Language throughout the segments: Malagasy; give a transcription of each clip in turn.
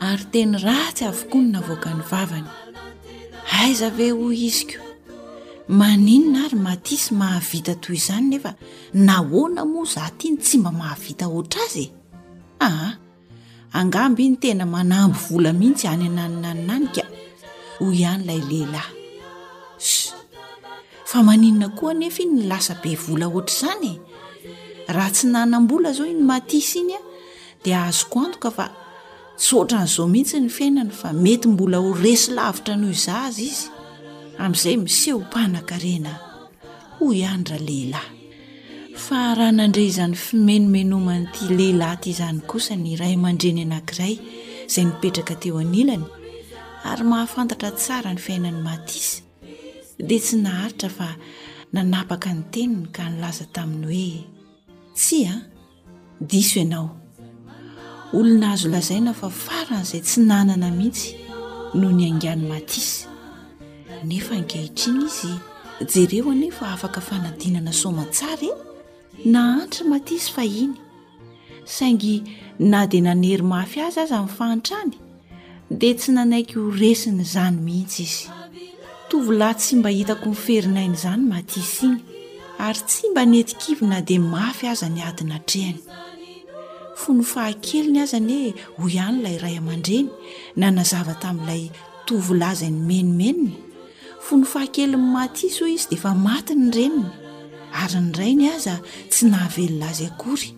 ary teny ratsy avokoa ny navoakan'ny vavany. Aiza ve hoy iziko? Maninona ary Matisy mahavita toy izany nefa nahoana moa za tiany tsy mba mahavita hoatra azy e? Aa, angamby iny tena manamby vola mihitsy any ananonanona any ka, hoy ihany ilay lehilahy. Sh, fa maninona koa nefa iny lasa be vola hoatra izany e? Raha tsy nanam-bola zao iny Matisy iny a, dia azoko antoka fa tsy ohatran'izao mihitsy ny fiainany fa mety mbola ho resy lavitra noho iza azy izy amin'izay miseho mpanan-karena hoy ihany raha lehilahy fa raha nandre izany fimenomenoman'ity lehilahy ty izany kosa ny iray aman-dreny anankiray izay nipetraka teo anilany ary mahafantatra tsara ny fiainan'ny matisa dia tsy naharitra fa nanapaka ny teniny ka nilaza taminy hoe tsy a Diso ianao. Olona azo lazaina fa faran'izay tsy nanana mihitsy no niaingàn'i Matisse. Nefa ankehitriny izy, jereo anie fa afaka fanadinana soamantsara e! Nahantra i Matisse fahiny, saingy na dia nanery mafy azy aza ny fahantrany, dia tsy nanaiky ho resiny izany mihitsy izy tovolahy tsy mba hitako ny ferin'aina izany matys iny ary tsy mba netikivy na dia mafy aza ny adina atrehany fony fahakeliny aza anie ho ihany ilay ray aman-dreny nanazava tamin'ilay tovolahy izay nymenomenona fony fahakelin'ny matys hoy izy dia efa maty ny reniny ary ny rainy aza tsy nahavelona azy akory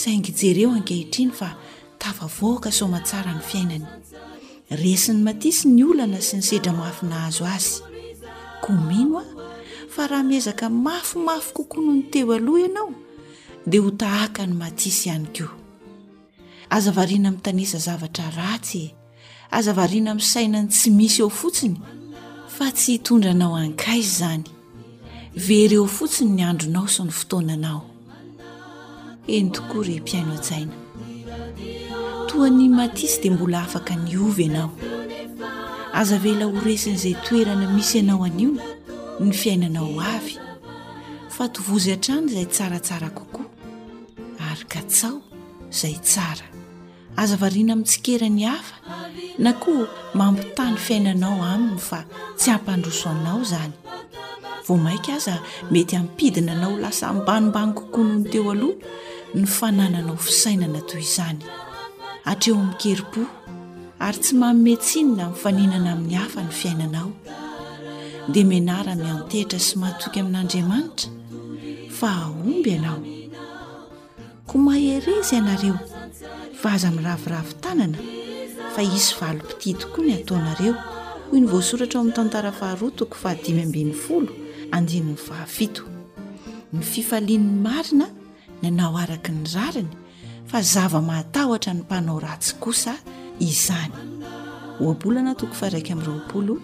saingy jereo ankehitriny fa Tafavoaka soamantsara ny fiainany. Resin'i Matisse ny olana sy ny sedra mafy nahazo azy. Koa mino aho fa raha miezaka mafimafy kokoa noho ny teo aloha ianao, dia ho tahaka an'i Matisse ihany koa. Aza variana mitanisa zavatra ratsy e! Aza variana amin'ny saina ny tsy misy eo fotsiny fa tsy hitondra anao ankaiza izany. Very eo fotsiny ny andronao sy ny fotoananao. Eny tokoa re mpiaino an-tsaina. Toa ny matisy dia mbola afaka niova ianao. Aza avela ho resin'izay toerana misy anao anio ny fiainanao ho avy fa tovozy hatrany izay tsaratsara kokoa ary katsaho izay tsara. Aza variana mitsikera ny hafa na koa mampitaha ny fiainanao aminy fa tsy hampandroso anao izany. Vao mainka aza mety hampidina anao lasa ambanimbany kokoa noho ny teo aloha ny fanananao fisainana toy izany. Hatreo mikerim-po ary tsy manome tsinona amin'ny faninana amin'ny hafa ny fiainanao. Dia menara miantehitra sy matoky amin'Andriamanitra fa hahomby ianao. Koa mahereza ianareo fa aza miraviravy tanana fa hisy valim-pitia tokoa ny ataonareo, hoy ny voasoratra ao amin'ny tantara faharoa toko fahadimy ambin'ny folo andininy fahafito. Ny fifalian'ny marina ny anao araka ny rariny fa zava-mahatahotra ny mpanao ratsy kosa izany. Ohabolana toko faharaika amin'ny roapolo.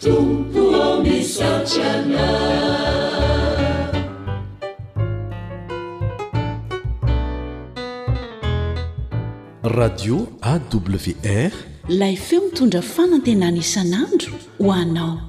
Tompo ô misaotra anao. Radio AWR. Ilay feo mitondra fanantenana isan'andro ho anao.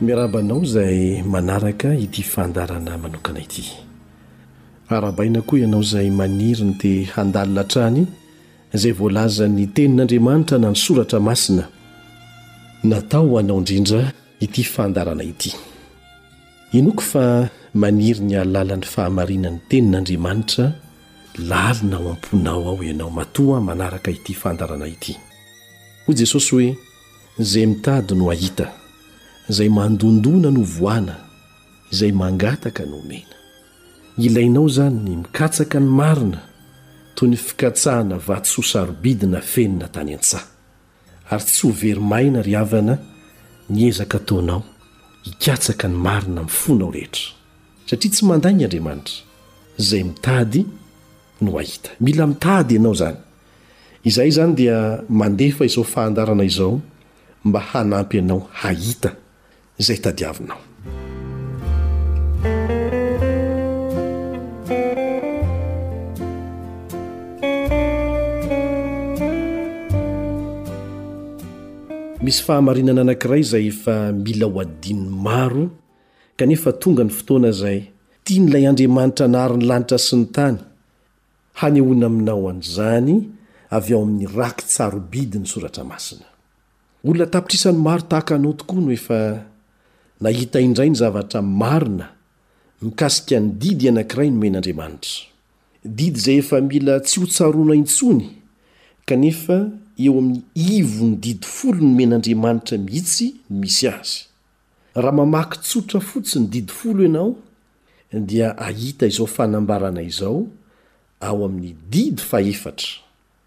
Miarahaba anao izay manaraka ity fandaharana manokana ity. Arahabaina koa ianao izay maniry ny te handalina hatrany izay voalazan'ny tenin'Andriamanitra na ny soratra masina. Natao ho anao indrindra ity fandaharana ity. Inoako fa maniry ny hahalala ny fahamarinan'ny Tenin' Andriamanitra lalina ao am-ponao ao ianao matoa manaraka ity fandaharana ity. Hoy Jesosy hoe, Izay mitady no hahita, izay mandondona no vohana, izay mangataka no omena. Ilainao izany ny mikatsaka ny marina toy ny fikatsahana vatosoa sarobidy nafenina tany an-tsaha. Ary tsy ho very maina ry havana ny ezaka ataonao hikatsaka ny marina amin'ny fonao rehetra. Satria tsy mandainga Andriamanitra. Izay mitady no hahita. Mila mitady ianao izany. Izahay izany dia mandefa izao fahandarana izao mba hanampy anao hahita izay tadiavinao. Misy fahamarinana anankiray izay efa mila ho adin'ny maro, kanefa tonga ny fotoana izay tian'ilay Andriamanitra nahary ny lanitra sy ny tany, hanehoana aminao an'izany avy ao amin'ny raki-tsarobidy ny Soratra Masina. Olona tapitrisany maro tahaka anao tokoa no efa nahita indray ny zavatra marina mikasika ny didy anankiray nomen'Andriamanitra. Didy izay efa mila tsy hotsaroana intsony kanefa eo amin'ny ivon'ny didy folo nomen'Andriamanitra mihitsy no misy azy. Raha mamaky tsotra fotsiny didy folo ianao dia hahita izao fanambarana izao ao amin'ny didy fahefatra.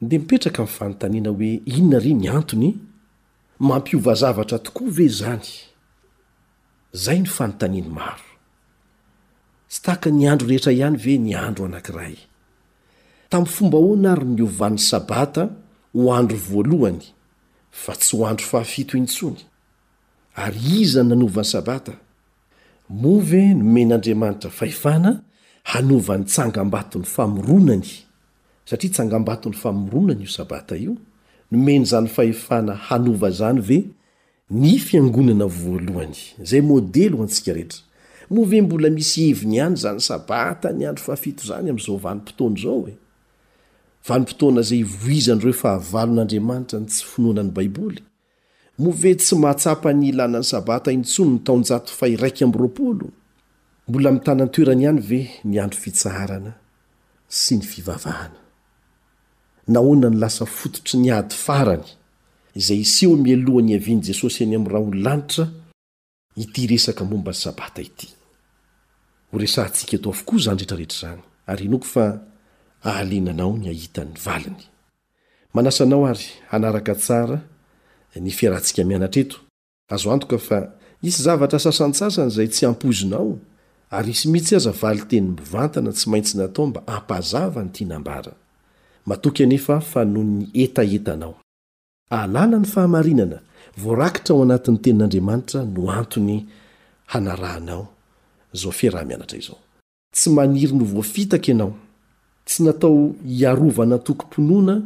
Dia mipetraka ny fanontaniana hoe inona re ny antony? Mampiova zavatra tokoa ve izany? Izay no fanontanian'ny maro. Tsy tahaka ny andro rehetra ihany ve ny andro anankiray? Tamin'ny fomba ahoana ary niovan'ny Sabata ho andro voalohany fa tsy ho andro fahafito intsony? Ary iza no nanova ny Sabata? Moa ve nomen'Andriamanitra fahefana hanova ny tsangambaton'ny famoronany, satria tsangambaton'ny famoronany io Sabata io, nomeny izany fahefana hanova izany ve ny fiangonana voalohany, izay modely ho antsika rehetra? Moa ve mbola misy heviny ihany izany Sabata ny andro fahafito izany amin'izao vanim-potoana izao e? Vanim-potoana izay ivoizan'ireo fahavalon'Andriamanitra ny tsy finoana ny Baiboly? Moa ve tsy mahatsapa ny ilana ny Sabata intsony ny taonjato faha-iraika amby roapolo? Mbola mitana an-toerany ihany ve ny Andro Fitsaharana sy ny fivavahana? Nahoana no lasa fototry ny ady farany izay hiseho mialoha ny hiavian'i Jesosy any amin'ny ra ho lanitra? Ity resaka momba ny Sabata ity. Ho resahantsika eto avokoa izany rehetrarehetra izany, ary inoako fa ahaliana anao ny hahita ny valiny. Manasa anao àry hanaraka tsara ny fiarahantsika mianatra eto. Azo antoka fa hisy zavatra sasantsasany izay tsy ampoizinao, ary hisy mihitsy aza valin-teny mivantana tsy maintsy natao mba hampazava ny tiana ambara. Matoky anefa aho fa noho ny hetahetanao. Ahalala ny fahamarinana voarakitra ao anatin'ny Tenin'Andriamanitra no antony hanarahanao izao fiaraha-mianatra izao. Tsy maniry no voafitaka ianao. Tsy natao hiarovana antokom-pinoana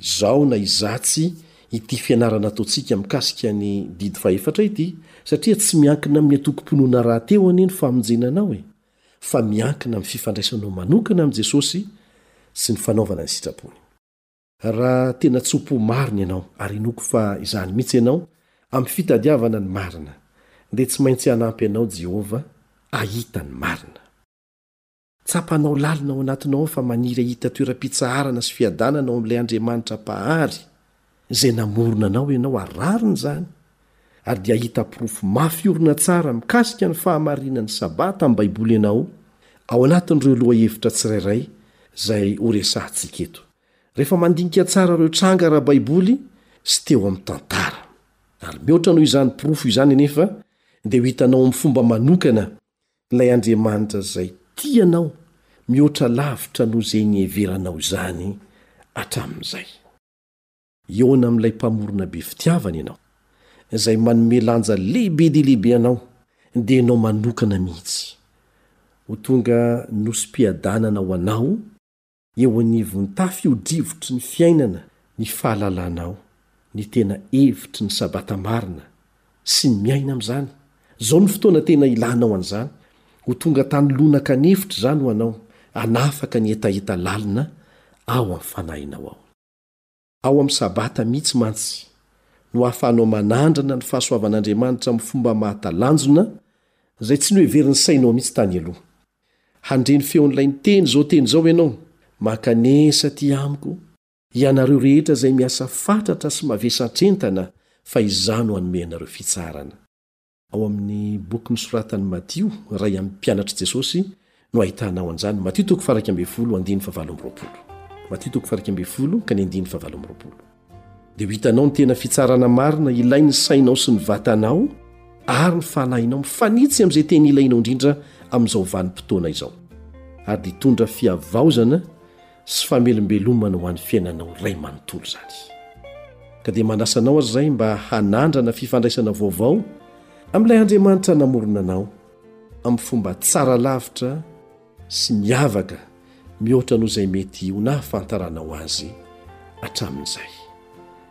izao na izatsy ity fianarana ataontsika mikasika ny didy fahefatra ity, satria tsy miankina amin'ny antokom-pinoana rahateo anie ny famonjena anao e, fa miankina amin'ny fifandraisanao manokana amin'i Jesosy sy ny fanaovana ny sitrapony. Raha tena tso-po marina ianao, ary inoako fa izany mihitsy ianao, amin'ny fitadiavana ny marina, dia tsy maintsy hanampy anao Jehovah hahita ny marina. Tsapanao lalina ao anatinao ao fa maniry hahita toeram-pitsaharana sy fiadanana ao amin'ilay Andriamanitra Mpahary, izay namorona anao ianao ary rariny izany, ary dia hahita porofo mafy orina tsara mikasika ny fahamarinan'ny Sabata amin'ny Baiboly ianao, ao anatin'ireo lohahevitra tsirairay izay horesahantsika eto. Rehefa mandinika tsara ireo tranga ara-baiboly sy teo amin'ny tantara, ary mihoatra noho izany porofo izany anefa, dia ho hitanao amin'ny fomba manokana ilay Andriamanitra izay tia anao mihoatra lavitra noho izay niheveranao izany hatramin'izay. Hihaona amin'ilay Mpamorona be fitiavana ianao, izay manome lanja lehibe dia lehibe anao, dia ianao manokana mihitsy. Ho tonga nosi-piadanana ho anao. Eo anivon'ny tafiodrivotry ny fiainana ny fahalalanao ny tena hevitry ny Sabata marina sy ny miaina amin'izany. Izao no fotoana tena ilanao an'izany. Ho tonga tany lonaka an'efitra izany ho anao, hanafaka ny hetaheta lalina ao amin'ny fanahinao ao. Ao amin'ny Sabata mihitsy mantsy no ahafahanao manandrana ny fahasoavan'Andriamanitra amin'ny fomba mahatalanjona izay tsy noheverin'ny sainao mihitsy tany aloha. Handre ny feon'ilay niteny izao teny izao ianao, Mankanesa aty amiko, ianareo rehetra izay miasa fatratra sy mavesa an-trentana, fa izaho no hanome anareo fitsarana. Ao amin'ny boky nosoratan'i Matio, iray amin'ny mpianatr'i Jesosy, no ahitana ao an'izany, Matio toko faha-iraika ambin'ny folo, andininy fahavalo amby roapolo. Matio toko faha-iraika ambin'ny folo, ka ny andininy fahavalo amby roapolo. Dia ho hitanao ny tena fitsarana marina ilain'ny sainao sy ny vatanao ary ny fanahinao mifanitsy amin'izay tena ilainao indrindra amin'izao vanim-potoana izao, ary dia hitondra fihavaozana sy famelombelomana ho an'ny fiainanao iray manontolo izany ka dia manasa anao aza izay mba hanandrana fifandraisana vaovao amin'ilay andriamanitra namorona anao amin'ny fomba tsara lavitra sy miavaka mihoatra noho izay mety ho nahafantaranao azy hatramin'izay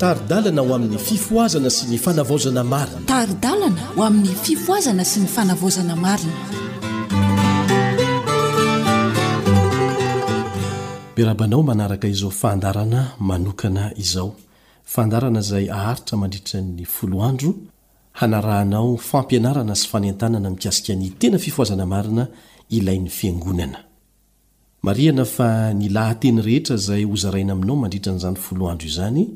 Tari-dalana ho amin'ny fifohazana sy ny fanavaozana marina. Tari-dalana ho amin'ny fifohazana sy ny fanavaozana marina. Berabanao manaraka izao fandarana manokana izao. Fandarana izay aharitra mandritra ny folo andro hanarahanao fampianarana sy fanentanana mikasika ny tena fifohazana marina ilain'ny Fiangonana. Marihana fa ny lahateny rehetra izay hozaraina aminao mandritra an'izany folo andro izany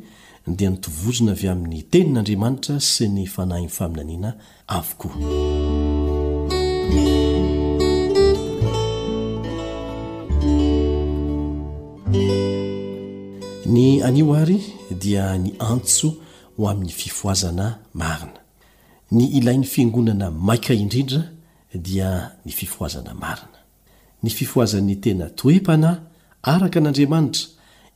dia notovozina avy amin'ny Tenin'Andriamanitra sy ny fanahin'ny faminaniana avokoa. Ny anio àry dia ny antso ho amin'ny fifohazana marina. Ny ilain'ny fiangonana maika indrindra dia ny fifohazana marina. Ny fifohazan'ny tena toe-panahy araka an'Andriamanitra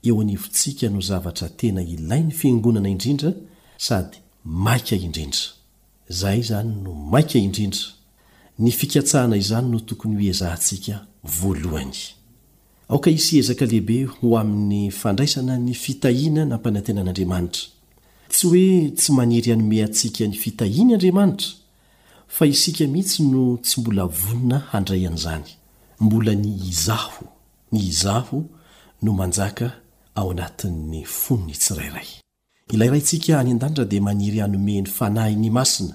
eo anivontsika no zavatra tena ilain'ny Fiangonana indrindra sady maika indrindra. Izay izany no maika indrindra, ny fikatsahana izany no tokony hoezahantsika voalohany. Aoka hisy ezaka lehibe ho amin'ny fandraisana ny fitahiana nampanantenan'Andriamanitra. Tsy hoe tsy maniry hanome antsika ny fitahiany Andriamanitra, Fa isika mihitsy no tsy mbola vonona handray an'izany. Mbola ny izaho, ny izaho no manjaka ao anatin'ny fon'ny tsirairay. Ilay Raintsika any An-danitra dia maniry hanome ny Fanahiny Masina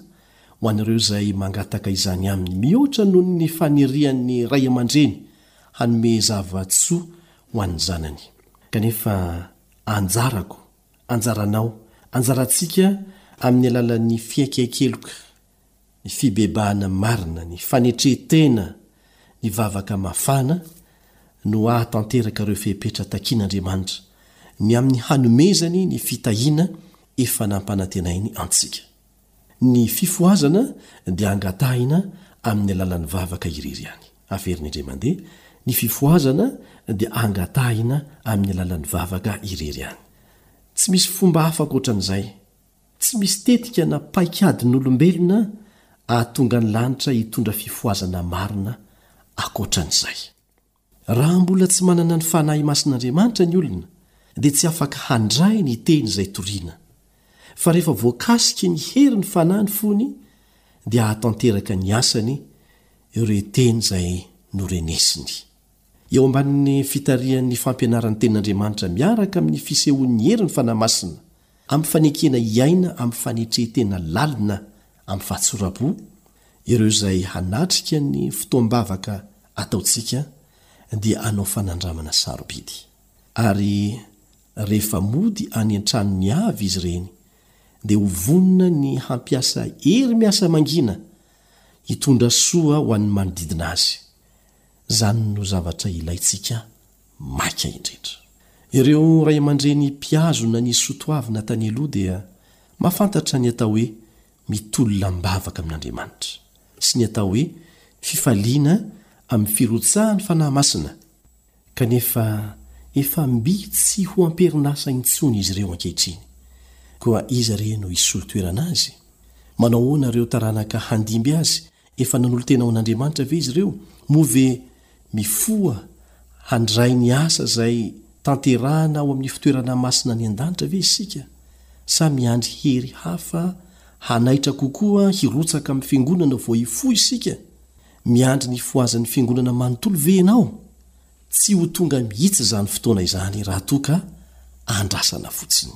ho an'ireo izay mangataka izany Aminy, mihoatra noho ny fanirian'ny ray aman-dreny hanome zava-tsoa ho an'ny zanany. Kanefa anjarako anjaranao, anjarantsika amin'ny alalan'ny fihaikehakeloka, ny fibebahana marina, ny fanetren-tena, ny vavaka mafana, no hahatanteraka ireo fepetra takian'Andriamanitra, ny amin'ny hanomezany ny fitahiana efa nampanantenainy antsika. Ny fifohazana dia angatahina amin'ny alalan'ny vavaka irery ihany. Averina indray mandeha, Ny fifohazana dia angatahina amin'ny alalan'ny vavaka irery ihany. Tsy misy fomba hafa ankoatran'izay. Tsy misy tetika na paikadin'olombelona ahatonga ny lanitra hitondra fifohazana marina ankoatran'izay. Raha mbola tsy manana ny Fanahy Masin'Andriamanitra ny olona, dia tsy afaka handray ny teny izay toriana. Fa rehefa voakasiky ny herin'ny Fanahy ny fony, dia hahatanteraka ny asany ireo teny izay norenesiny. Eo ambanin'ny fitarihan'ny fampianaran'ny Tenin'Andriamanitra miaraka amin'ny fisehoan'ny herin'ny Fanahy Masina, ampifanekena hiaina amin'ny fanetre-tena lalina amin'ny fahatsorabo ireo izay hanatrika ny fotoam-bavaka ataontsika dia hanao fanandramana sarobidy. Ary rehefa mody any an-tranony avy izy ireny dia ho vonona ny hampiasa hery miasa mangina hitondra soa ho an'ny manodidina azy. Izany no zavatra ilaintsika maika indrindra. Ireo ray aman-dreny mpihazona ny soatoavina tany aloha dia mahafantatra ny atao hoe mitolona am-bavaka amin'Andriamanitra, sy ny atao hoe fifaliana amin'ny firotsahan'ny Fanahy Masina, kanefa efa mby tsy ho am-perinasa intsony izy ireo ankehitriny. Koa iza re no hisolo toerana azy? Manao ahoana ireo taranaka handimby azy Efa nanolo-tena ho an'Andriamanitra ve izy ireo? Moa ve mifoha handray ny asa izay tanterahana ao amin'ny fitoerana masina any an-danitra ve isika, sa miandry hery hafa hanaitra kokoa hirotsaka amin'ny Fiangonana vao hifoha isika? Miandry ny hifohazan'ny Fiangonana manontolo ve ianao? Tsy ho tonga mihitsy izany fotoana izany raha toa ka andrasana fotsiny.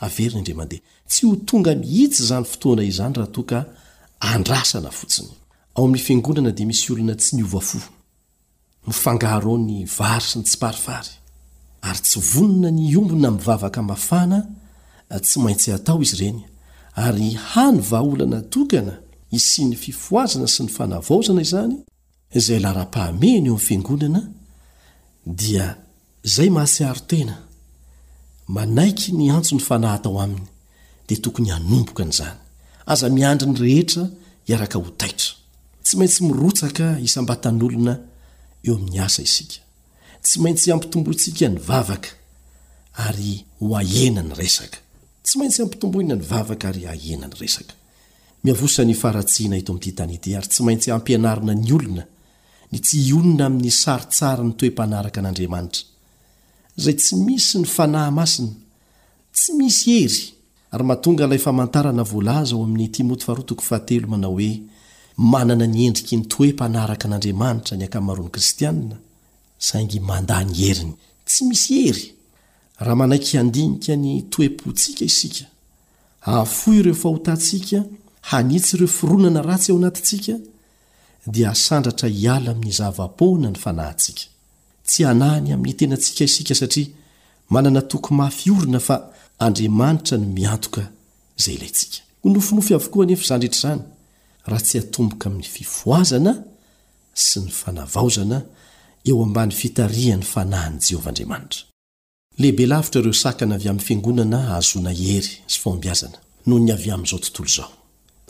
Averina indray mandeha. Tsy ho tonga mihitsy izany fotoana izany raha toa ka andrasana fotsiny. Ao amin'ny Fiangonana dia misy olona tsy miova fo. Mifangaro ao ny vary sy ny tsiparifary. Ary tsy vonona ny hiombona mivavaka mafana tsy maintsy atao izy ireny, ary hany vahaolana tokana hisian'ny fifohazana sy ny fanavaozana izany, Izay laharam-pahamehana eo amin'ny Fiangonana dia izay mahatsiaro tena manaiky ny antson'ny Fanahy atao aminy dia tokony hanomboka an'izany. Aza miandry ny rehetra hiaraka ho taitra. Tsy maintsy mirotsaka isam-batan'olona eo amin'ny asa isika. Tsy maintsy ampitombointsika ny vavaka ary ho ahena ny resaka. Tsy maintsy ampitomboina ny vavaka ary ahena ny resaka. Miavosa ny faharatsiana eto amin'ity tany ity ary tsy maintsy ampianarina ny olona ny tsy hionona amin'ny sarintsarin'ny toe-mpanaraka an'Andriamanitra, izay tsy misy ny Fanahy Masina, tsy misy hery, ary mahatonga ilay famantarana voalaza ao amin'ny Timoty faharoa toko fahatelo manao hoe manana ny endriky ny toe-mpanaraka an'Andriamanitra ny ankamaroan'ny kristiana, saingy mandà ny heriny, tsy misy hery, raha manaiky handinika ny toe-pontsika isika. hahafoy ireo fahotantsika, hanitsy ireo fironana ratsy ao anatintsika, dia hasandratra hiala amin'ny zava-poana ny fanahintsika. Tsy hanahy ny amin'ny tenantsika isika satria manana toky mafy orina fa Andriamanitra no miantoka izay ilaintsika. Ho nofinofy avokoa anefa izany rehetra izany raha tsy atomboka amin'ny fifohazana sy ny fanavaozana eo ambany fitarihan'ny fanahin'i Jehovah Andriamanitra. Lehibe lavitra ireo sakana avy amin'ny Fiangonana hahazoana hery sy fahombiazana noho ny avy amin'izao tontolo izao.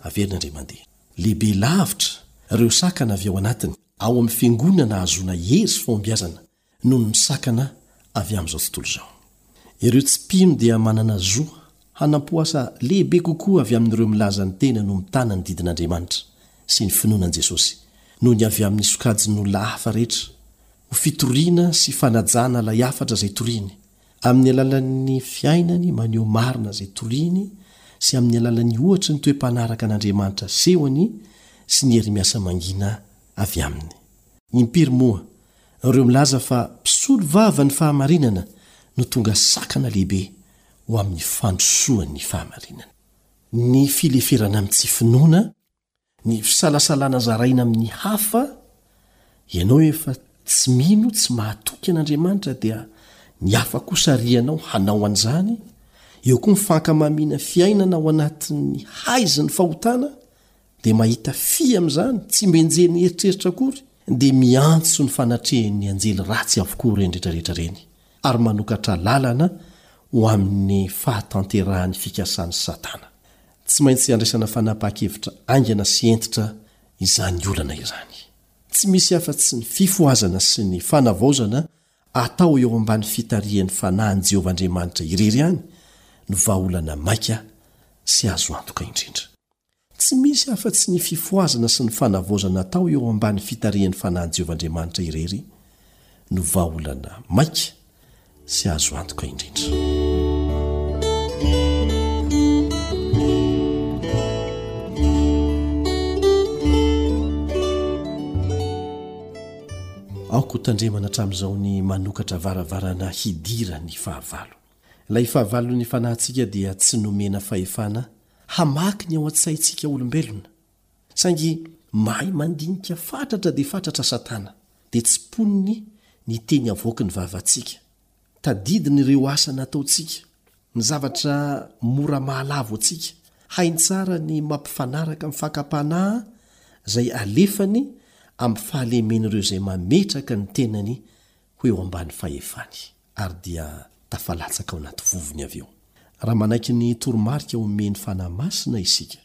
Averina indray mandeha. Lehibe lavitra ireo sakana avy ao anatiny, ao amin'ny Fiangonana hahazoana hery sy fahombiazana noho ny sakana avy amin'izao tontolo izao. Ireo tsy mpino dia manana zo hanampo asa lehibe kokoa avy amin'ireo milaza ny tena no mitana ny didin'Andriamanitra sy ny finoana an'i Jesosy noho ny avy amin'ny sokajin'olona hafa rehetra ho fitoriana sy fanajana ilay hafatra izay toriany, amin'ny alalan'ny fiainany maneho marina izay toriany sy amin'ny alalan'ny ohatry ny toe-panaraka an'Andriamanitra asehony sy ny herimiasa mangina avy aminy. Impiry moa ireo milaza fa mpisolovava ny fahamarinana no tonga sakana lehibe ho amin'ny fandrosoan'ny fahamarinana? Ny fileferana amin'ny tsy finoana Ny fisalasalana zaraina amin'ny hafa, Ianao efa tsy mino tsy mahatoky an'Andriamanitra dia ny hafa koa sarianao hanao an'izany, eo koa ny fankamamiana fiainana ao anatin'ny haizin'ny fahotana dia mahita fy amin'izany, tsy mba enjehin'ny eritreritra akory dia miantso ny fanatrehan'ny anjely ratsy avokoa ireny rehetrarehetra ireny ary manokatra lalana ho amin'ny fahatanterahan'ny fikasan'i Satana. Tsy maintsy andraisana fanapahan-kevitra haingana sy hentitra izany olana izany. Tsy misy afa-tsy ny fifohazana sy ny fanavaozana atao eo ambany fitarihan'ny fanahin'i Jehovah Andriamanitra irery ihany no vahaolana maika sy azo antoka indrindra. Tsy misy afa-tsy ny fifohazana sy ny fanavaozana atao eo ambany fitarihan'ny fanahin'i Jehovah Andriamanitra irery no vahaolana maika sy azo antoka indrindra. Aoka ho tandremana hatramin'izao ny manokatra varavarana hidiran'ny fahavalo. Ilay fahavalon'ny fanahintsika dia tsy nomena fahefana hamaky ny ao an-tsaintsika olombelona, Saingy mahay mandinika fatratra dia fatratra Satana, dia tsy mponiny ny teny avoaky ny vavantsika. Tadidiny ireo asa nataontsika, ny zavatra mora mahalavo antsika. Hainy tsara ny mampifanaraka ny fakam-panahy izay alefany amin'ny fahalemen'ireo izay mametraka ny tenany ho eo ambany fahefany, ary dia tafalatsaka ao anaty vovony avy eo. Raha manaiky ny toromarika omen'ny Fanahy Masina isika,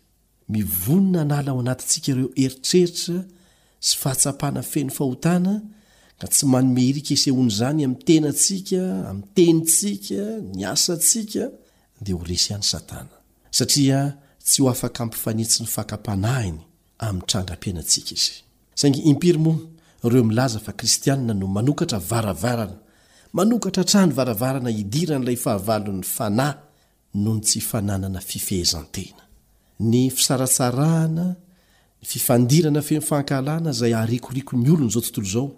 Ny vonona hanala ao anatintsika ireo eritreritra sy fahatsapana feno fahotana ka tsy manome irika isehoan'izany amin'ny tenantsika, amin'ny tenintsika, ny asantsika, dia ho resy ihany Satana, satria tsy ho afaka hampifanitsy ny fakam-panahiny amin'ny trangam-piainantsika izy. Saingy impiry moa ireo milaza fa kristiana no manokatra varavarana, manokatra hatrany varavarana hidiran'ilay fahavalon'ny fanahy noho ny tsy fananana fifehezan-tena. Ny fisaratsarahana, ny fifandirana feno fankahalana izay aharikoriko ny olon'izao tontolo izao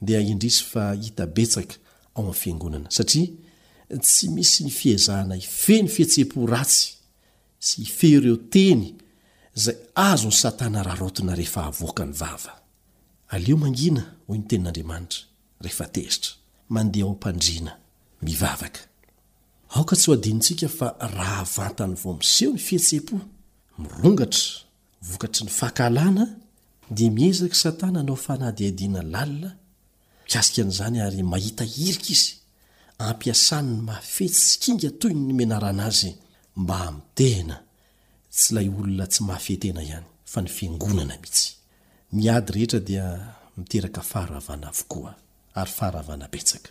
dia indrisy fa hita betsaka ao amin'ny Fiangonana satria tsy misy ny fiezahana hifehy ny fihetseham-po ratsy sy hifehy ireo teny izay azon'i Satana raraotina rehefa avoaka ny vava. Aleo mangina, hoy ny Tenin'Andriamanitra, rehefa tezitra. Mandeha ao am-pandriana, mivavaka. Aoka tsy ho adinontsika fa raha vantany vao miseho ny fihetseham-po mirongatra vokatry ny fankahalana, dia miezaka i Satana hanao fanadihadiana lalina mikasika an'izany ary mahita hirika izy ampiasany ny mahafetsy sy kinga toy ny menarana azy mba hamitehana tsy ilay olona tsy mahafehy tena ihany fa ny fiangonana mihitsy. Ny ady rehetra dia miteraka faharavana avokoa ary faharavana betsaka.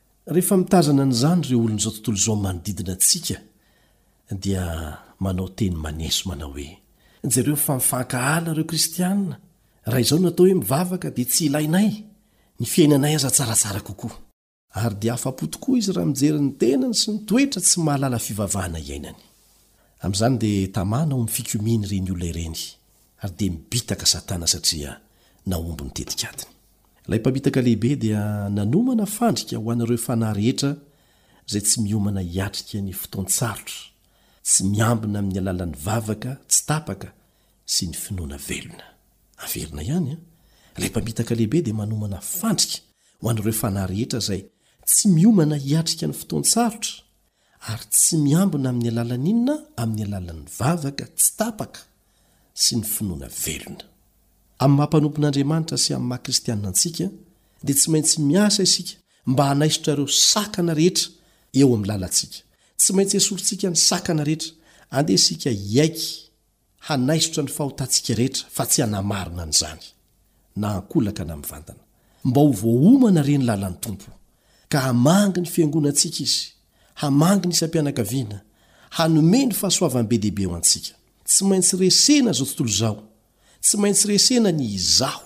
Rehefa mitazana an'izany ireo olon'izao tontolo izao manodidina antsika, dia manao teny maneso manao hoe, Jereo fa mifankahala ireo Kristiana, raha izao no atao hoe mivavaka dia tsy ilainay, ny fiainanay aza tsaratsara kokoa. Ary dia afa-po tokoa izy raha mijery ny tenany sy ny toetra tsy mahalala fivavahana iainany. Amin'izany dia tamana ao amin'ny fikomiany ireny olona ireny, ary dia mibitaka Satana satria nahomby ny tetikadiny. Ilay Mpamitaka Lehibe dia nanomana fandrika ho an'ireo fanahy rehetra izay tsy miomana hiatrika ny fotoan-tsarotra tsy miambina amin'ny alalan'ny vavaka tsy tapaka sy ny finoana velona. Averina ihany, ilay Mpamitaka Lehibe dia manomana fandrika ho an'ireo fanahy rehetra izay tsy miomana hiatrika ny fotoan-tsarotra Ary tsy miambina amin'ny alalan'ny inona amin'ny alalan'ny vavaka tsy tapaka sy ny finoana velona. Amin'ny maha mpanompon'Andriamanitra sy amin'ny maha kristianina antsika dia tsy maintsy miasa isika mba hanaisotra ireo sakana rehetra eo amin'ny lalantsika. Tsy maintsy esorintsika ny sakana rehetra. Andeha isika hiaiky hanaisotra ny fahotantsika rehetra fa tsy hanamarina an'izany, na ankolaka na mivantana. Mba ho voaomana re ny lalan'ny Tompo, ka hamangy ny fiangonantsika Izy, hamangy ny isam-pianakaviana, hanome ny fahasoavany be dia be ho antsika. Tsy maintsy resena izao tontolo izao, tsy maintsy resena ny izaho,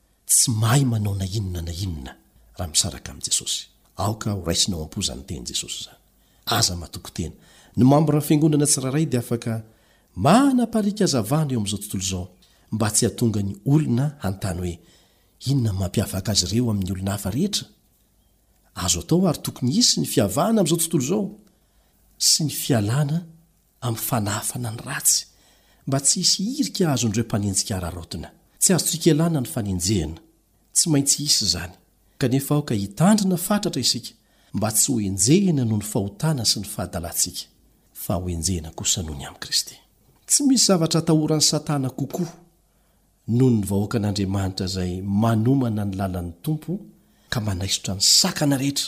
Tsy mahay manao na inona na inona raha misaraka amin'i Jesosy. Aoka ho raisina ao am-po izany tenin'i Jesosy izany. Aza matoky tena. Ny mambran'ny Fiangonana tsirairay dia afaka manam-pahalikazavana eo amin'izao tontolo izao mba tsy hahatonga ny olona hanontany hoe, Inona no mampiavaka azy ireo amin'ny olona hafa rehetra? Azo atao ary tokony hisy ny fiavahana amin'izao tontolo izao sy ny fialana amin'ny fanahafana ny ratsy, mba tsy hisy hirika azon'ireo mpanenjika araraotina. Tsy azo tsikelana ny fanenjehana. Tsy maintsy hisy izany. Kanefa aoka hitandrina fatratra isika mba tsy hoenjehina noho ny fahotana sy ny fahadalantsika, fa hoenjehina kosa noho ny amin'i Kristy. Tsy misy zavatra atahoran'i Satana kokoa noho ny vahoakan'Andriamanitra izay manomana ny lalan'ny Tompo ka manaisotra ny sakana rehetra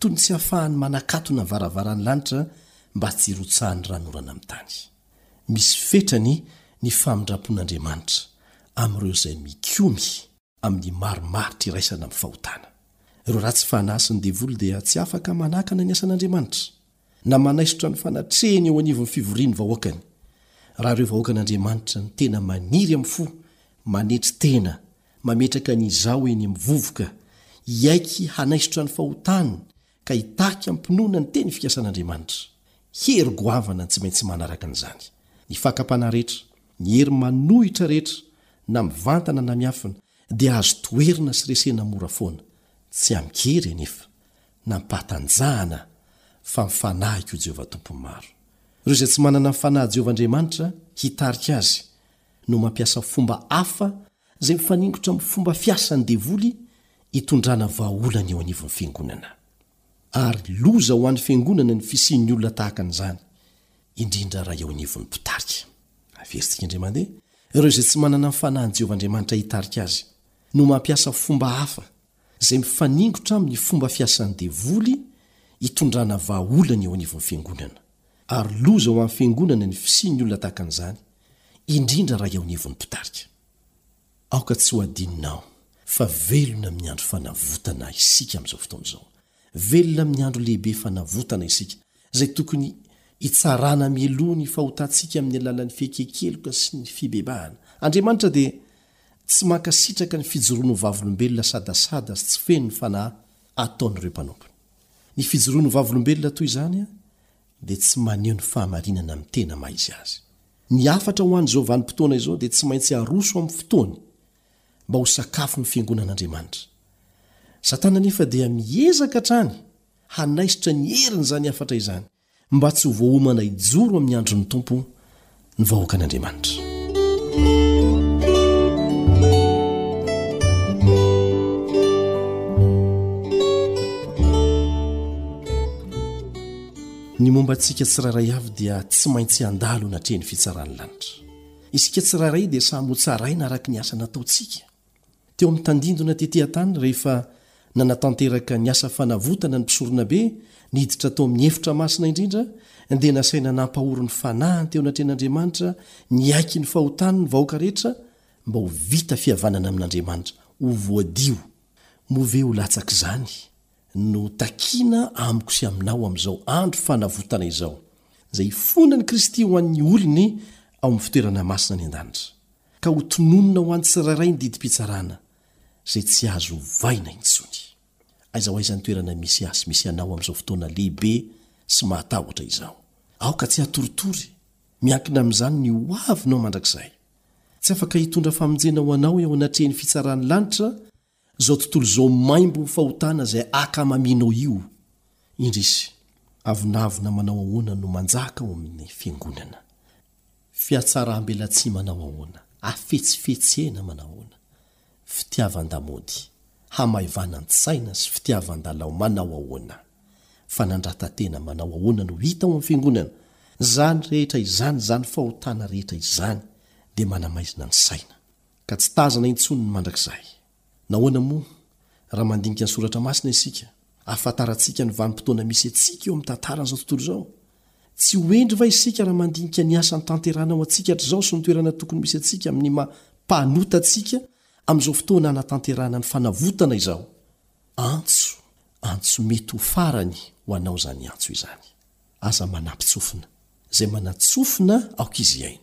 Toy ny tsy hahafahany manakatona varavaran'ny lanitra mba tsy hirotsahan'ny ran'orana amin'ny tany. Misy fetrany ny famindrampon'Andriamanitra amin'ireo izay mikomy amin'ny marimaritra iraisana amin'ny fahotana. Ireo ratsy fanahy sy ny devoly dia tsy afaka manakana ny asan'Andriamanitra. na manaisotra ny fanatrehiny eo anivon'ny fivorian'ny vahoakany, raha ireo vahoakan'Andriamanitra no tena maniry amin'ny fo, manetry tena, mametraka ny izaho eny amin'ny vovoka, hiaiky hanaisotra ny fahotany ka hitaky am-pinoana ny teny fikasan'Andriamanitra. Hery goavana ny tsy maintsy manaraka an'izany. Ny fakam-panahy rehetra, ny hery manohitra rehetra, na mivantana na miafina, dia azo toherina sy resena mora foana. Tsy amin-kery anefa. Nampahatanjahana fa ny fanahiko i Jehovah Tompon'ny maro. Ireo izay tsy manana ny fanahy Jehovah Andriamanitra hitarika azy no mampiasa fomba hafa izay mifaningotra amin'ny fomba fiasan'ny devoly hitondrana vahaolana eo anivon'ny fiangonana. Ary loza ho an'ny fiangonana ny fisian'ny olona tahaka an'izany, indrindra raha eo anivon'ny mpitarika. Averintsika indray mandeha, ireo izay tsy manana ny fanahin'i Jehovah Andriamanitra hitarika azy no mampiasa fomba hafa izay mifaningotra amin'ny fomba fiasan'ny devoly hitondrana vahaolana eo anivon'ny Fiangonana, ary loza ho an'ny Fiangonana ny fisian'ny olona tahaka an'izany, indrindra raha eo anivon'ny mpitarika. Aoka tsy ho adinonao fa velona amin'ny andro fanavotana isika amin'izao fotoana izao. Velona amin'ny andro lehibe fanavotana isika, izay tokony hitsarana mialoha ny fahotantsika amin'ny alalan'ny fiekenkeloka sy ny fibebahana. Andriamanitra dia tsy mankasitraka ny fijoroana ho vavolombelona sadasada sy tsy feno ny fanahy ataon'ireo mpanompony. Ny fijoroana ho vavolombelona toy izany dia tsy maneho ny fahamarinana amin'ny tena maha izy azy. Ny hafatra ho an'i Jehovah vanim-potoana izao dia tsy maintsy aroso amin'ny fotoany mba ho sakafon'ny fiangonan'Andriamanitra. Satana anefa dia miezaka hatrany hanaisotra ny herin'izany hafatra izany mba tsy ho voaomana hijoro amin'ny andron'ny Tompo ny vahoakan'Andriamanitra. Ny momba antsika tsirairay avy dia tsy maintsy handalo natrehin'ny fitsaran'ny lanitra. Isika tsirairay dia samy hotsaraina araka ny asa nataontsika. teo amin'ny tandindona tety an-tany rehefa nanatanteraka ny asa fanavotana ny mpisoronabe niditra tao amin'ny efitra masina indrindra dia nasaina nampahory ny fanahiny teo anatrehan'Andriamanitra niaiky ny fahotany ny vahoaka rehetra mba ho vita fihavanana amin'Andriamanitra ho voadio moa ve ho latsak'izany no takiana amiko sy aminao amin'izao andro fanavotana izao izay ifonan'i Kristy ho an'ny olony ao amin'ny fitoerana masina any an-danitra ka ho tononina ho an'ny tsirairay ny didim-pitsarana izay tsy azo ovaina intsony. Aiza ho aiza ny toerana misy ahy sy misy anao amin'izao fotoana lehibe sy mahatahotra izao? Aoka tsy hatoritory, miankina amin'izany ny hoavinao mandrakizay. Tsy afaka hitondra famonjena ho anao eo anatrehin'ny fitsaran'ny lanitra Zao tontolo zao maimbo fahotana zay aka maminao io indrisy avonavona manao ahoana no manjaka ao amin'ny fiangonana? Fiatsarambelatsihy manao ahoana? Afetsifetsena manao ahoana? Fitiavandamody, hamaivanan-tsaina sy fitiavandalao manao ahoana? Fanandratatena manao ahoana no hita ao amin'ny fiangonana? Zany rehetra izany zany fahotana rehetra izany dia manamaizina ny saina. ka tsy tazana intsony ny mandrakizay. Nahoana moa? Raha mandinika ny Soratra Masina isika, ahafantarantsika ny vanim-potoana misy antsika eo amin'ny tantaran'izao tontolo izao. Tsy ho hendry va isika raha mandinika ny asa nitanterana ho antsika hatrizao sy ny toerana tokony misy antsika amin'ny maha mpanota antsika amin'izao fotoana hanatanterahana ny fanavotana izao? Antso, antso mety ho farany ho anao izany antso izany. Aza manampy tsofina. Izay manantsofina, aoka izy hihaino.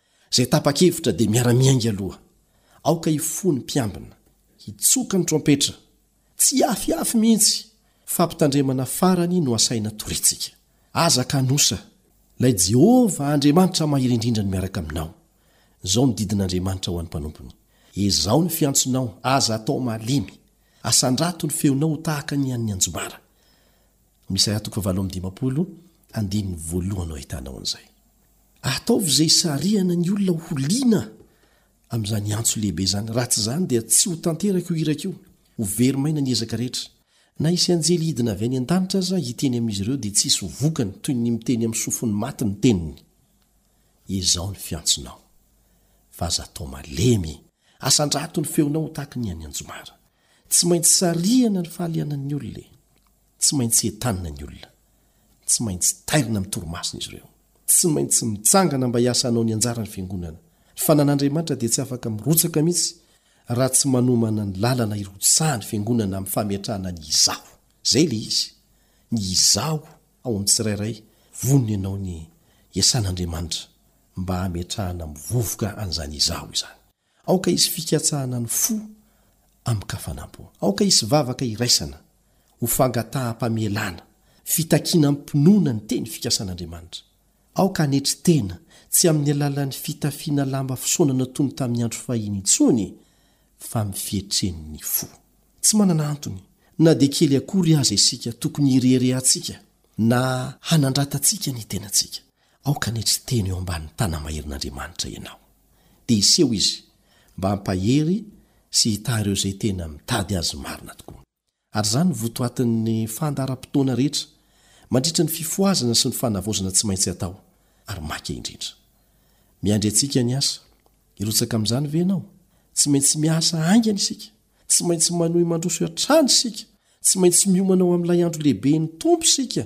Izay tapa-kevitra dia miara-miainga aloha. Aoka hifoha ny mpiambina. Hitsoka ny trompetra. Tsy hiafiafy mihitsy. Fampitandremana farany no asaina toriantsika. Aza kanosa. Ilay Jehovah Andriamanitra Mahery Indrindra no miaraka aminao. Izao no didin'Andriamanitra ho an'ny mpanompony, Ezaho ny fiantsonao, aza atao malemy. Asandrato ny feonao ho tahaka ny an'ny anjomara. Misaia toko fahavalo amby dimampolo, andininy voalohany no ahitanao an'izay. Ataovy izay hisarihana ny olona ho liana amin'izany antso lehibe izany, raha tsy izany dia tsy ho tanteraka io iraka io, ho very maina ny ezaka rehetra. Na hisy anjely hidina avy any an-danitra aza hiteny amin'izy ireo dia tsy hisy ho vokany toy ny miteny amin'ny sofin'ny maty ny teniny. Izao ny fiantsonao, fa aza atao malemy, asandrato ny feonao ho tahaka ny an'ny anjomara. Tsy maintsy sarihana ny fahalianan'ny olona e! Tsy maintsy entanina ny olona. Tsy maintsy tairina amin'ny torimasony izy ireo. Tsy maintsy mitsangana mba hiasa hanao ny anjara ny Fiangonana. Ny fananan'Andriamanitra dia tsy afaka mirotsaka mihitsy raha tsy manomana ny lalana hirotsahan'ny Fiangonana amin'ny fametrahana ny Izaho. Izay ilay izy. Ny Izaho ao amin'ny tsirairay. Vonona ianao ny hiasan'Andriamanitra mba hametrahana mivovoka an'izany Izaho izany. Aoka hisy fikatsahana ny fo amin-kafanam-po. Aoka hisy vavaka iraisana, ho fangataham-pamelana, fitakiana amim-pinoana ny teny fikasan'Andriamanitra. Aoka hanetry tena, tsy amin'ny alalan'ny fitafiana lamba fisaonana toy ny tamin'ny andro fahiny intsony, fa amin'ny fietren'ny fo. Tsy manana antony, na dia kely akory aza isika, tokony hireharehantsika na hanandratantsika ny tenantsika. Aoka anie tsy tena eo ambany tanamaherin'Andriamanitra ianao, dia hiseho Izy mba hampahery sy hitahy ireo izay tena mitady Azy marina tokoa. Ary izany no votoatin'ny fandaharam-potoana rehetra mandritra ny fifohazana sy ny fanavaozana tsy maintsy atao ary maika indrindra. Miandry antsika ny asa. Hirotsaka amin'izany ve ianao? Tsy maintsy miasa haingana isika. Tsy maintsy manohy mandroso hatrany isika. Tsy maintsy miomana ho amin'ilay andro lehiben'ny Tompo isika.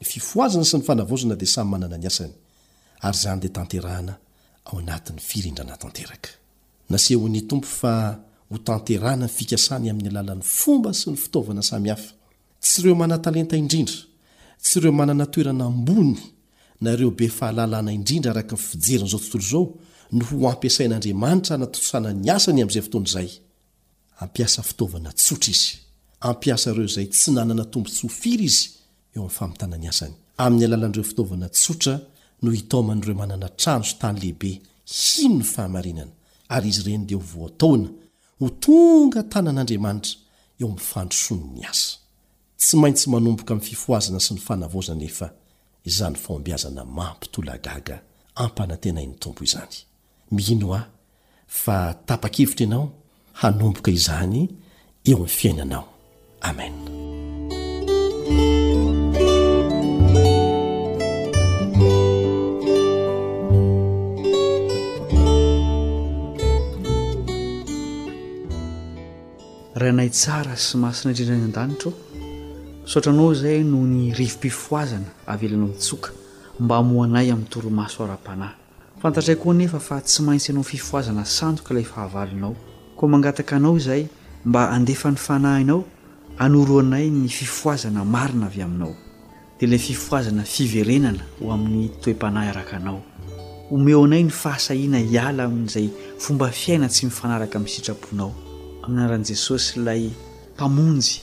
Ny fifohazana sy ny fanavaozana dia samy manana ny asany ary izany dia tanterahana ao anatin'ny firindrana tanteraka. Nasehon'ny Tompo fa hotanterahana ny fikasany amin'ny alalan'ny fomba sy ny fitaovana samy hafa. Tsy ireo manan-talenta indrindra, tsy ireo manana toerana ambony na ireo be fahalalana indrindra araka ny fijerin'izao tontolo izao no ho ampiasain'Andriamanitra hanatontosana ny asany amin'izay fotoana izay. Hampiasa fitaovana tsotra izy. Hampiasa ireo izay tsy nanana tombontsoa firy izy eo amin'ny famitana ny asany. Amin'ny alalan'ireo fitaovana tsotra no hitaoman'ireo manana trano sy tany lehibe hino ny fahamarinana, ary izy ireny dia ho voataona ho tonga tanan'Andriamanitra eo amin'ny fandrosoany ny asa. Tsy maintsy manomboka amin'ny fifohazana sy ny fanavaozana anefa izany fahombiazana mampitolagaga ampanantenain'ny Tompo izany. Mino aho fa tapa-kevitra ianao hanomboka izany eo amin'ny fiainanao. Amen. Rainay tsara sy masina indrindra any an-danitra ô, misaotra Anao izay noho ny rivo-pifohazana avelanao hitsoka mba hamohanay amin'ny torimaso ara-panahy. Fantatray koa anefa fa tsy maintsy hanao fifohazana sandoka ilay fahavalonao. Koa mangataka anao izahay mba handefa ny fanahinao hanoro anay ny fifohazana marina avy aminao, dia ilay fifohazana fiverenana ho amin'ny toe-panahy araka anao. Omeo anay ny fahasahiana hiala amin'izay fomba fiaina tsy mifanaraka amin'ny sitraponao. Amin'ny anaran'i Jesosy ilay Mpamonjy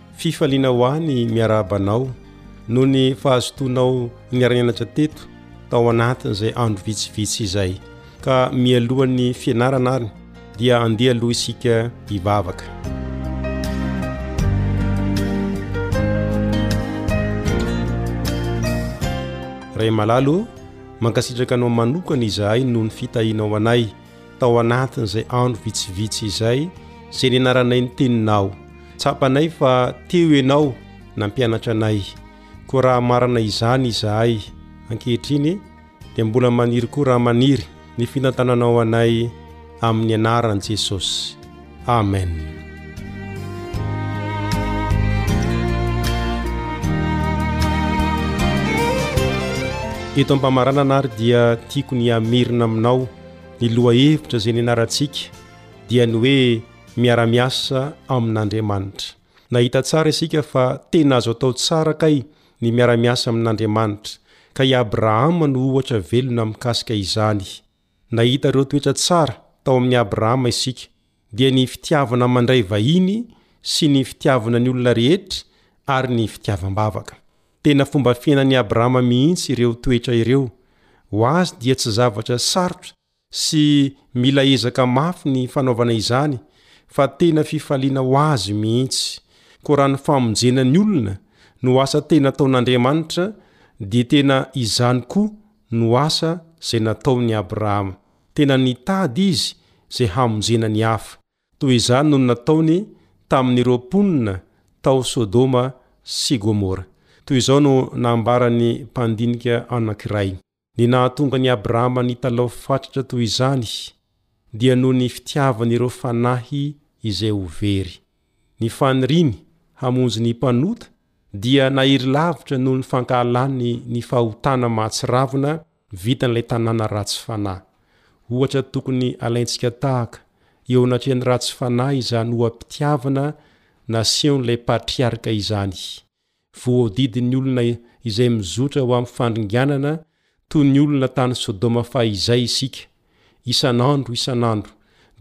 Fifaliana ho ahy ny miarahaba anao noho ny fahazotoanao niara-nianatra teto tao anatin'izay andro vitsivitsy izay. Ka mialohan'ny fianarana ary dia andeha aloha isika hivavaka. Ray malalo, mankasitraka anao manokana izahay noho ny fitahianao anay. tao anatin'izay andro vitsivitsy izay izay nianaranay ny teninao. Tsapanay fa teo ianao nampianatra anay. Koa raha marina izany izahay ankehitriny dia mbola maniry koa raha maniry ny fitantananao anay amin'ny anaran'i Jesosy. Amen. Eto am-pamaranana ary dia tiako ny hamerina aminao ny lohahevitra izay nianarantsika dia ny hoe miara-miasa amin'Andriamanitra. Nahita tsara isika fa tena azo atao tsara kay ny miara-miasa amin'Andriamanitra, ka i Abrahama no ohatra velona mikasika izany. Nahita ireo toetra tsara tao amin'i Abrahama isika, dia ny fitiavana mandray vahiny sy ny fitiavana ny olona rehetra ary ny fitiavam-bavaka. Tena fomba fiainan'i Abrahama mihitsy ireo toetra ireo. Ho azy dia tsy zavatra sarotra sy mila ezaka mafy ny fanaovana izany, fa tena fifaliana ho azy mihitsy. Koa raha ny famonjena ny olona no asa tena ataon'Andriamanitra, dia tena izany koa no asa izay nataon'i Abrahama. Tena nitady izy izay hamonjena ny hafa. Toy izany no nataony tamin'ireo mponina tao Sodoma sy Gomora. Toy izao no nambaran'ny mpandinika anankiray, Ny nahatonga an'i Abrahama nitalaho fatratra toy izany dia noho ny fitiavany ireo fanahy izay ho very. Ny faniriny hamonjy ny mpanota dia nahery lavitra noho ny fankahalany ny fahotana mahatsiravina vitan'ilay tanàna ratsy fanahy. Ohatra tokony alaintsika tahaka eo anatrehan'ny ratsy fanahy izany oham-pitiavana nasehon'ilay patriarka izany. Voahodidin'ny olona izay mizotra ho amin'ny fandringanana toy ny olona tany Sodoma fahizay isika. Isan'andro isan'andro,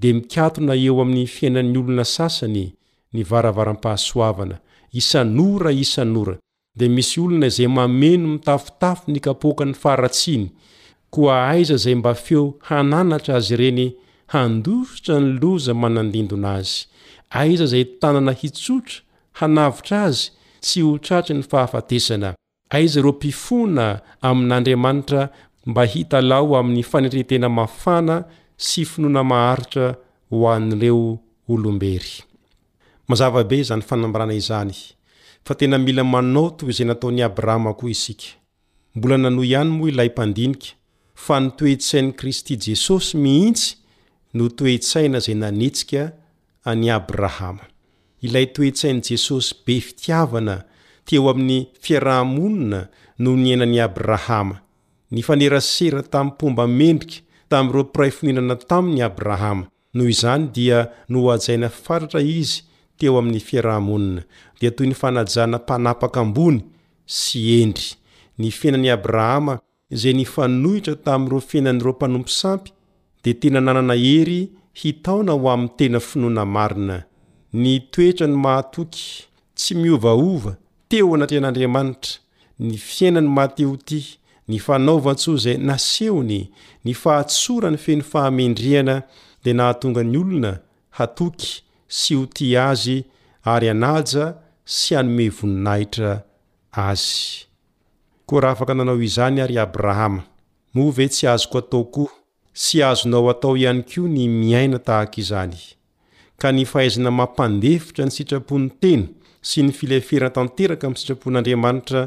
dia mikatona eo amin'ny fiainan'ny olona sasany ny varavaram-pahasoavana. Isan'ora isan'ora, dia misy olona izay mameno mitafotafo ny kapoakan'ny faharatsiany. Koa aiza izay mba feo hananatra azy ireny handositra ny loza manandindona azy? Aiza izay tanana hitsotra hanavotra azy tsy ho tratry ny fahafatesana. Aiza ireo mpifona amin'Andriamanitra mba hitalaho amin'ny fanetren-tena mafana sy finoana maharitra ho an'ireo olom-bery? Mazava be izany fanambarana izany fa tena mila manao toy izay nataon'i Abrahama koa isika. Mbola nanohy ihany moa ilay mpandinika fa ny toe-tsain'i Kristy Jesosy mihitsy no toe-tsaina izay nanetsika an'i Abrahama. Ilay toe-tsain'i Jesosy be fitiavana teo amin'ny fiaraha-monina no niainan'i Abrahama. Nifanerasera tamim-pomba mendrika tamin'ireo mpiray fonenana taminy i Abrahama. Noho izany dia nohajaina fatratra izy teo amin'ny fiaraha-monina. Dia toy ny fanajana mpanapaka ambony sy hendry. Ny fiainan'i Abrahama izay nifanohitra tamin'ireo fiainan'ireo mpanompo sampy dia tena nanana hery hitaona ho amin'ny tena finoana marina. Ny toetrany mahatoky, tsy miovaova, teo anatrehan'Andriamanitra, Ny fiainany Mateoty, ny fanaovan-tsoa izay nasehony, ny fahatsorany feno fahamendrehana dia nahatonga ny olona hatoky sy ho tia azy ary hanaja sy hanome voninahitra azy. Koa raha afaka nanao izany àry Abrahama, moa ve tsy azoko atao koa? Tsy azonao atao ihany koa ny miaina tahaka izany, ka ny fahaizana mampandefitra ny sitrapon'ny Teny sy ny fileferana tanteraka amin'ny sitrapon'Andriamanitra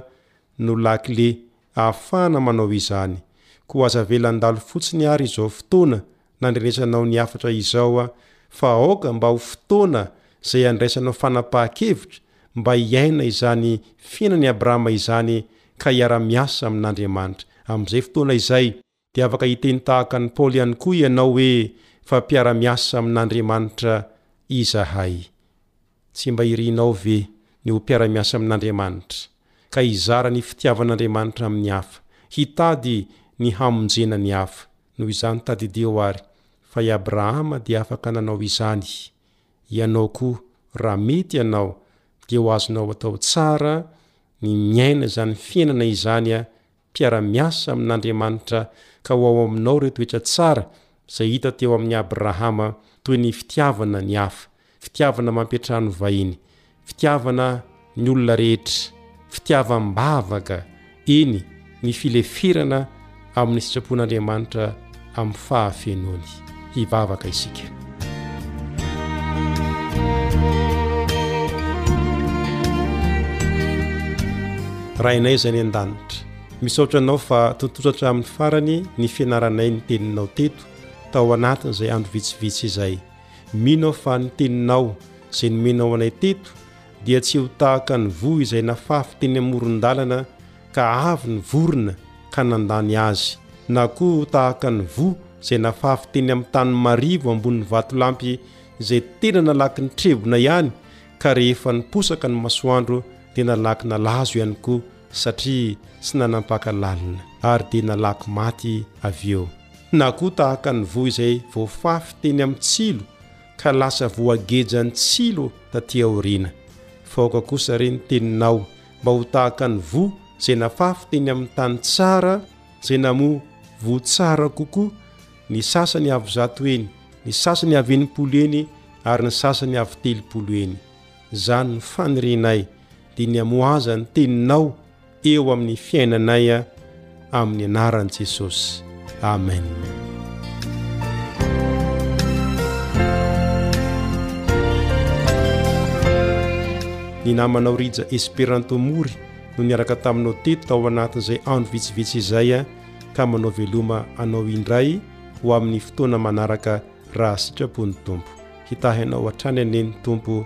no lakile ahafahana manao izany, koa aza avela handalo fotsiny àry izao fotoana nandrenesanao ny hafatra izao fa aoka mba ho fotoana izay handraisanao fanapahan-kevitra mba hiaina izany fiainan'i Abrahama izany ka hiara-miasa amin'Andriamanitra amin'izay fotoana izay. Dia afaka hiteny tahaka an'i Paoly ihany koa ianao hoe fa mpiara-miasa amin'Andriamanitra izahay. Tsy mba irinao ve ny ho mpiara-miasa amin'Andriamanitra, ka hizara ny fitiavan'Andriamanitra amin'ny hafa, hitady ny hamonjena ny hafa? Noho izany tadidio àry fa i Abrahama dia afaka nanao izany. Ianao koa, raha mety ianao, dia ho azonao atao tsara ny miaina izany fiainana izany Mpiara-miasa amin'Andriamanitra ka ho ao aminao ireo toetra tsara izay hita teo amin'i Abrahama toy ny fitiavana ny hafa, fitiavana mampiantrano ny vahiny, fitiavana ny olona rehetra, fitiavam-bavaka, eny, ny fileferana amin'ny sitrapon'Andriamanitra. amin'ny fahafenoany. Hivavaka isika. Rainay izay any an-danitra, misaotra anao fa tontosa hatramin'ny farany ny fianaranay ny teninao teto tao anatin'izay andro vitsivitsy izay. Mino aho fa ny teninao izay nomenao anay teto dia tsy ho tahaka ny voa izay nafafy teny amoron-dalana ka avy ny vorona ka nandany azy, na koa ho tahaka ny voa izay nafafy teny amin'ny tany marivo ambonin'ny vatolampy izay tena nalaky ny trebona ihany, ka rehefa niposaka ny masoandro dia nalaky nalazo ihany koa satria tsy nanampaka lalina, ary dia nalaky maty avy eo. Na koa tahaka ny voa izay voafafy teny amin'ny tsilo ka lasa voagejan'ny tsilo taty aoriana. Faoka kosa re ny teninao, mba ho tahaka ny voa izay nafafy teny amin'ny tany tsara izay namoa voa tsara kokoa, ny sasany avo zato heny, ny sasany avo enimpolo heny ary ny sasany avo telopolo heny. Izany no fanirenay, dia ny hamohazan'ny teninao eo amin'ny fiainanay, Amin'ny anaran'i Jesosy. Amen. ny namanao rija esperanto mory no niaraka taminao teto tao anatin'izay andro vitsivitsy izay a ka manao veloma anao indray ho amin'ny fotoana manaraka raha sitrapony tompo hitahy anao hatrany anie ny tompo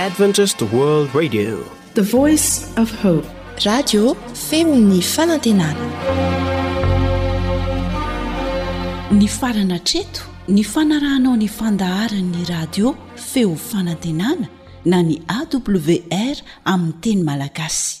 Adventist World Radio. The Voice of Hope. Radio femon'ny fanantenana. Ny farana treto ny fanarahanao ny fandaharan'ny radio feo fanantenana na ny AWR amin'ny teny malagasy.